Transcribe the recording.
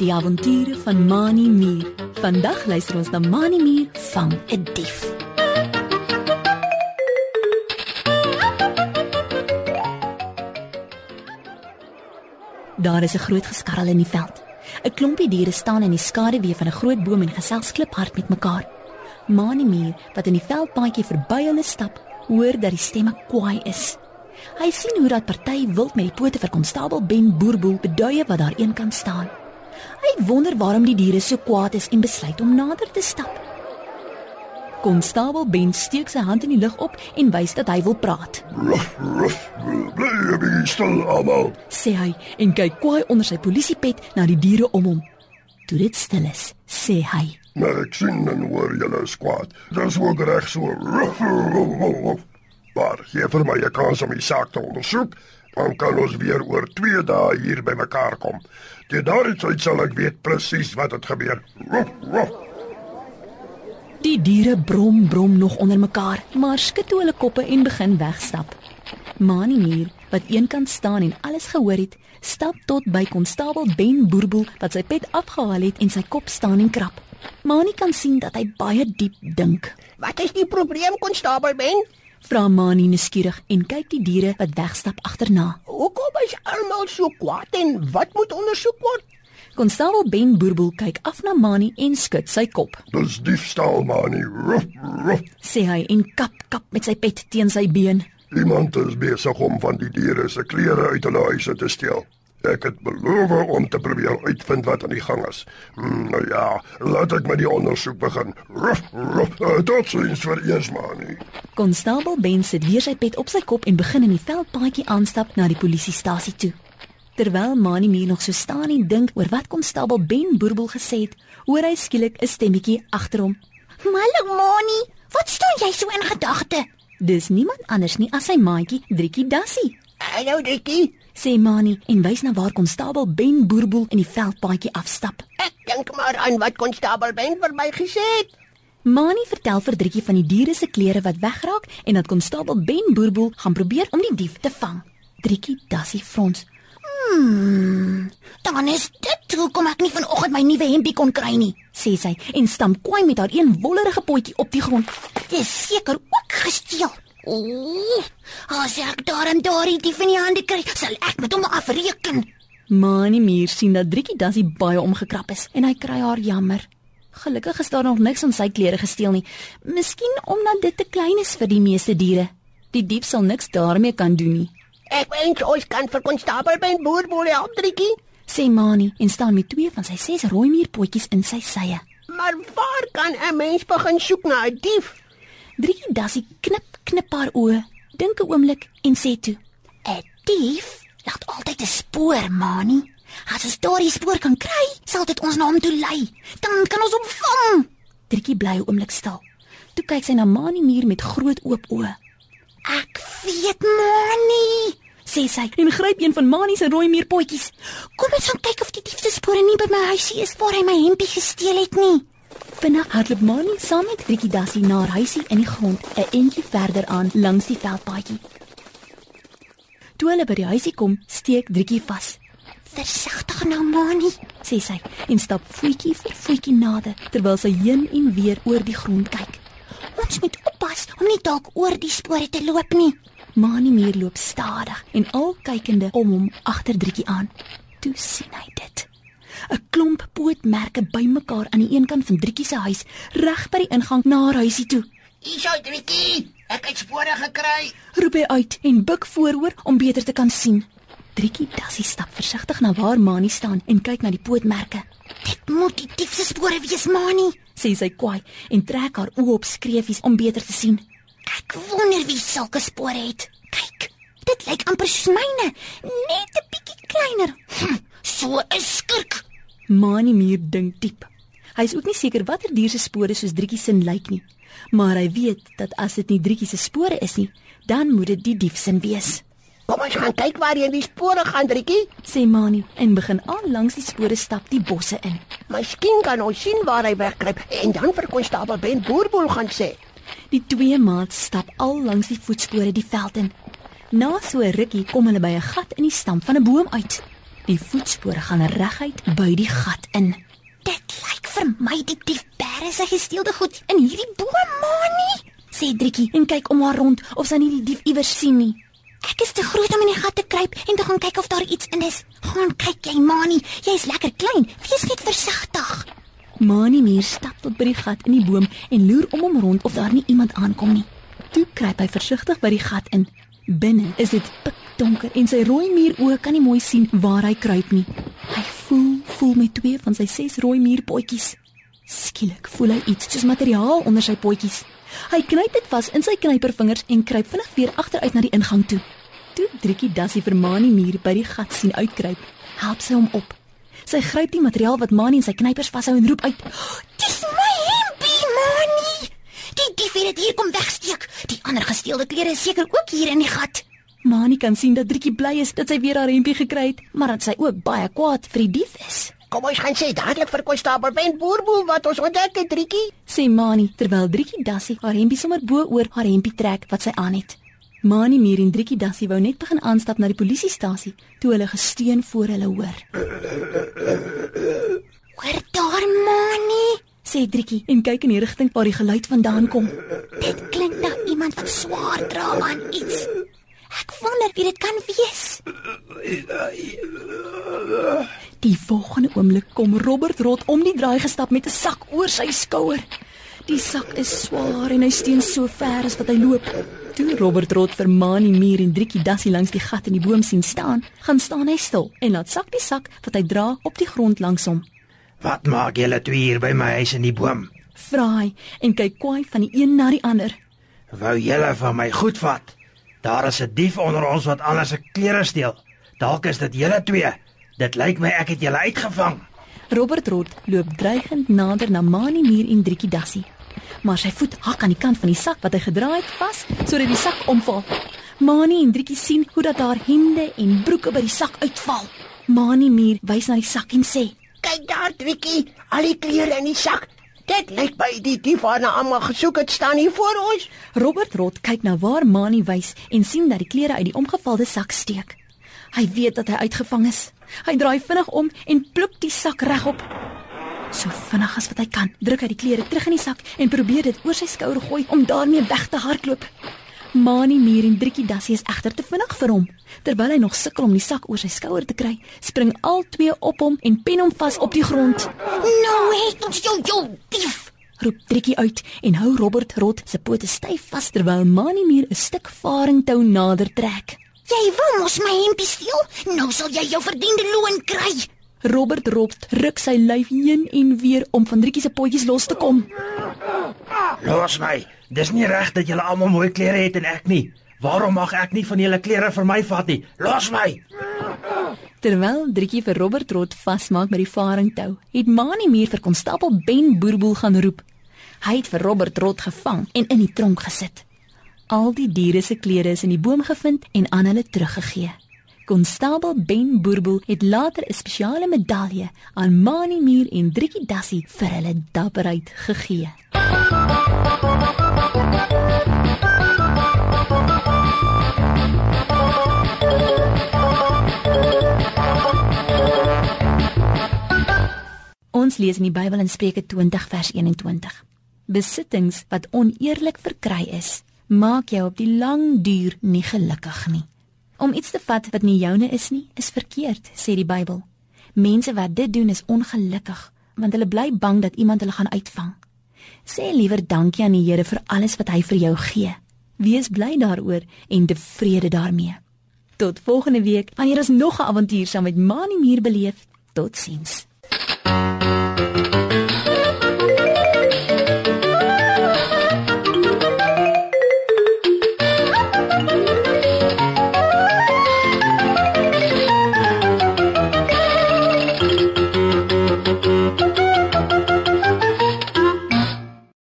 Die avonture van Mani Mier. Vandag luister ons na Mani Mier vang 'n dief. Daar is 'n groot geskarrel in die veld. 'n Klompie diere staan in die skaduwee van 'n groot boom en gesels kliphard met mekaar. Mani Mier, wat in die veldpaadjie verby hulle stap, hoor dat die stemme kwaai is. Hy sien hoe dat party wild met die pote vir konstabel Ben Boerboel beduie wat daar een kan staan. Hy wonder waarom die diere so kwaad is en besluit om nader te stap. Konstabel Ben steek sy hand in die lug op en wys dat hy wil praat. Ruff, ruff, bly stil almal. Sê hy en kyk kwaai onder sy polisiepet na die diere om hom. Toe dit stil is, sê hy: Maar ek sien en hoor julle is kwaad. Dis ook reg so. Ruff, ruff, ruff. Maar gee vir my 'n kans om die saak te ondersoek. Dan kan ons weer oor 2 dae hier by mekaar kom. Teen daardie tyd sal ek weet presies wat het gebeur. Ruff, ruff. Die diere brom brom nog onder mekaar, maar skud toe hulle koppe en begin wegstap. Mani Mier, wat eenkant staan en alles gehoor het, stap tot by konstabel Ben Boerboel wat sy pet afgehaal het en sy kop staan en krap. Mani kan sien dat hy baie diep dink. Wat is die probleem, konstabel Ben? Vra Mani nuuskierig en kyk die diere wat wegstap agterna. Hoekom is almal so kwaad en wat moet ondersoek word? Konstabel Ben Boerboel kyk af na Mani en skud sy kop. Dis diefstal, manie. Ruff, ruff. Sê hy en kap kap met sy pet teen sy been. Iemand is besig om van die diere se klere uit hulle huise te steel. Ek het beloof om te probeer uitvind wat aan die gang is. Hmm, nou ja, laat ek met die ondersoek begin. Ruff, ruff. Uh, tot sins vir eers, manie. Konstabel Ben sit weer sy pet op sy kop en begin in die veldpaadjie aanstap na die polisiestasie toe. Terwyl Mani Mier nog so staan en dink oor wat konstabel Ben Boerboel gesê het, hoor hy skielik 'n stemmetjie agter hom. Hallo Moni, wat staan jy so in gedagte? Dis niemand anders nie as sy maatjie Driekie Dassie. Hallo Dikkie. Sê Mani en wys na waar konstabel Ben Boerboel in die veldpaadjie afstap. Ek dink maar aan wat konstabel Ben vir my gesê het. Mani vertel vir Driekie van die diere se klere wat wegraak en dat konstabel Ben Boerboel gaan probeer om die dief te vang. Driekie Dassie frons. Dan is dit hoekom ek nie vanoggend my nuwe hempie kon kry nie. sê sy en stamp kwaai met haar een wollerige potjie op die grond. Dis seker ook gesteel. Ooh, as ek daarin daardie dief in die hande kry, sal ek met hom afreken. Mani Mier sien dat Driekie Dassie baie omgekrap is en hy kry haar jammer. Gelukkig is daar nog niks aan sy klere gesteel nie. Miskien omdat dit te klein is vir die meeste diere. Die dief sal niks daarmee kan doen nie, Ek wens ons kan vir konstabel Ben Boerboel help, Dikkie. sê Mani en staan met twee van sy ses rooi muurpotjies in sy sye. Maar waar kan 'n mens begin soek na 'n dief? Driekie Dassie knip knip haar oë, dink 'n oomblik en sê toe: 'n Dief laat altyd 'n spoor, Mani. As ons daardie spoor kan kry, sal dit ons na hom toe lei. Dan kan ons hom vang. Driekie bly 'n oomblik stil. Toe kyk sy na Mani Mier met groot oop oë. Ek weet, Mani. Sê sy en gryp een van Mani se rooi muurpotjies. Kom ons gaan kyk of die dief se spore nie by my huisie is waar hy my hempie gesteel het nie. Vinnig hardloop Mani saam met Driekie Dassie na haar huisie in die grond, 'n entjie verder aan langs die veldpaadjie. Toe hulle by die huisie kom, steek Driekie vas, Versigtig nou, Mani. sê sy en stap voetjie vir voetjie nader terwyl sy heen en weer oor die grond kyk. Ons moet oppas om nie dalk oor die spore te loop nie. Mani Mier loop stadig en al kykende om hom agter Driekie aan. Toe sien hy dit. 'n Klomp pootmerke bymekaar aan die een kant van Driekie se huis, reg by die ingang na haar huisie toe. Hier's ou Dikkie. Ek het spore gekry. Roep hy uit en buig vooroor om beter te kan sien. Driekie Dassie stap versigtig na waar Mani staan en kyk na die pootmerke. Dit moet die dief se spore wees, Mani. Sê sy kwaai en trek haar oë op skreefies om beter te sien. Ek wonder wie sulke spore het. Kyk, dit lyk amper soos myne, net 'n bietjie kleiner. Hm, so 'n skurk. Mani Mier dink diep. Hy is ook nie seker watter dier se spore soos Driekie sin lyk nie, maar hy weet dat as dit nie Driekie se spore is nie, dan moet dit die dief sin wees. Kom ons gaan kyk waar jy die spore gaan, Dikkie. Sê Mani en begin aan langs die spore stap die bosse in. Miskien kan ons sien waar hy wegkruip en dan vir konstabel Ben Boerboel gaan sê. Die twee maats stap al langs die voetspore die veld in. Na so 'n rukkie kom hulle by 'n gat in die stam van 'n boom uit. Die voetspore gaan reguit by die gat in. Dit lyk vir my die dief bære sy gesteelde goed in hierdie boom, Mani. Sê Driekie en kyk om haar rond of sy nie die dief iewers sien nie. Ek is te groot om in die gat te kruip en te gaan kyk of daar iets in is. Gaan kyk jy, Mani. Jy's lekker klein. Wees net versigtig. Mani Mier stap tot by die gat in die boom en loer om hom rond of daar nie iemand aankom nie. Toe kruip hy versigtig by die gat in. Binne is dit pikdonker en sy rooi muuroë kan nie mooi sien waar hy kruip nie. Hy voel, voel met twee van sy ses rooi muurpotjies. Skielik voel hy iets soos materiaal onder sy potjies. Hy knyp dit vas in sy knypervingers en kruip vinnig weer agteruit na die ingang toe. Toe Driekie Dassie vir Mani Muur by die gat sien uitkruip, help sy hom op. Sy gryp die materiaal wat Mani in sy knypers vashou en roep uit: Dis my hempie, Mani. Die dief het hier kom wegsteek. Die ander gesteelde klere is seker ook hier in die gat. Mani kan sien dat Driekie bly is dat sy weer haar hempie gekry het, maar dat sy ook baie kwaad vir die dief is. Kom ons gaan sê dadelik vir konstabel Ben Boerboel wat ons ontdek het, Driekie. Sê Mani terwyl Driekie Dassie haar hempie sommer bo oor haar hempie trek wat sy aan het. Mani Mier en Driekie Dassie wou net begin aanstap na die polisiestasie toe hulle gesteun voor hulle hoor. Hoor daar, Mani. Sê Driekie en kyk in die rigting waar die geluid vandaan kom. Dit klink na iemand wat swaar dra aan iets. Ek wonder wie dit kan wees. Die volgende oomblik kom Robert Rot om die draai gestap met 'n sak oor sy skouer. Die sak is swaar en hy steun so ver as wat hy loop. Toe Robert Rot vir Mani Mier en Driekie Dassie langs die gat in die boom sien staan, gaan staan hy stil en laat sak die sak wat hy dra op die grond langs hom. Wat maak julle twee hier by my huis in die boom? Vra hy en kyk kwaai van die een na die ander. Wou julle van my goed vat? Daar is 'n dief onder ons wat ander se klere steel. Dalk is dit julle twee. Dit lyk my ek het julle uitgevang. Robert Rot loop dreigend nader na Mani Mier en Driekie Dassie. Maar sy voet hak aan die kant van die sak wat hy gedra het vas, sodat die sak omval. Mani en Driekie sien hoe dat haar hemde en broeke by die sak uitval. Mani Mier wys na die sak en sê: Kyk daar, Driekie, al die klere in die sak. Dit lyk by die dief na almal gesoek het staan hier voor ons. Robert Rot kyk na waar Mani wys en sien dat die klere uit die omgevalde sak steek. Hy weet dat hy uitgevang is. Hy draai vinnig om en pluk die sak regop. So vinnig as wat hy kan, druk hy die klere terug in die sak en probeer dit oor sy skouer gooi om daarmee weg te hardloop. Mani Mier en Driekie Dassie is egter te vinnig vir hom. Terwyl hy nog sukkel om die sak oor sy skouer te kry, spring al twee op hom en pen hom vas op die grond. Nou het ons jou jou dief. Roep Driekie uit en hou Robert Rot se pote styf vas terwyl Mani Mier 'n stuk varingtou nader trek. Jy wou mos my hempie steel. Nou sal jy jou verdiende loon kry. Robert Rot ruk sy lyf heen en weer om van Driekie se potjies los te kom. Los my. Dis nie reg dat julle almal mooi klere het en ek nie. Waarom mag ek nie van julle klere vir my vat nie? Los my. Terwyl Driekie vir Robert Rot vasmaak met die varingtou, het Mani Muur vir konstabel Ben Boerboel gaan roep. Hy het vir Robert Rot gevang en in die tronk gesit. Al die diere se klere is in die boom gevind en aan hulle teruggegee. Konstabel Ben Boerboel het later 'n spesiale medalje aan Mani Muur en Driekie Dassie vir hulle dapperheid gegee. Ons lees in die Bybel in Spreuke 20 vers 21. Besittings wat oneerlik verkry is, maak jou op die lang duur nie gelukkig nie. Om iets te vat wat nie joune is nie, is verkeerd, sê die Bybel. Mense wat dit doen is ongelukkig, want hulle bly bang dat iemand hulle gaan uitvang. Sê liewer dankie aan die Here vir alles wat hy vir jou gee. Wees bly daaroor en tevrede daarmee. Tot volgende week, wanneer ons nog 'n avontuur saam met Mani Muur beleef. Totsiens.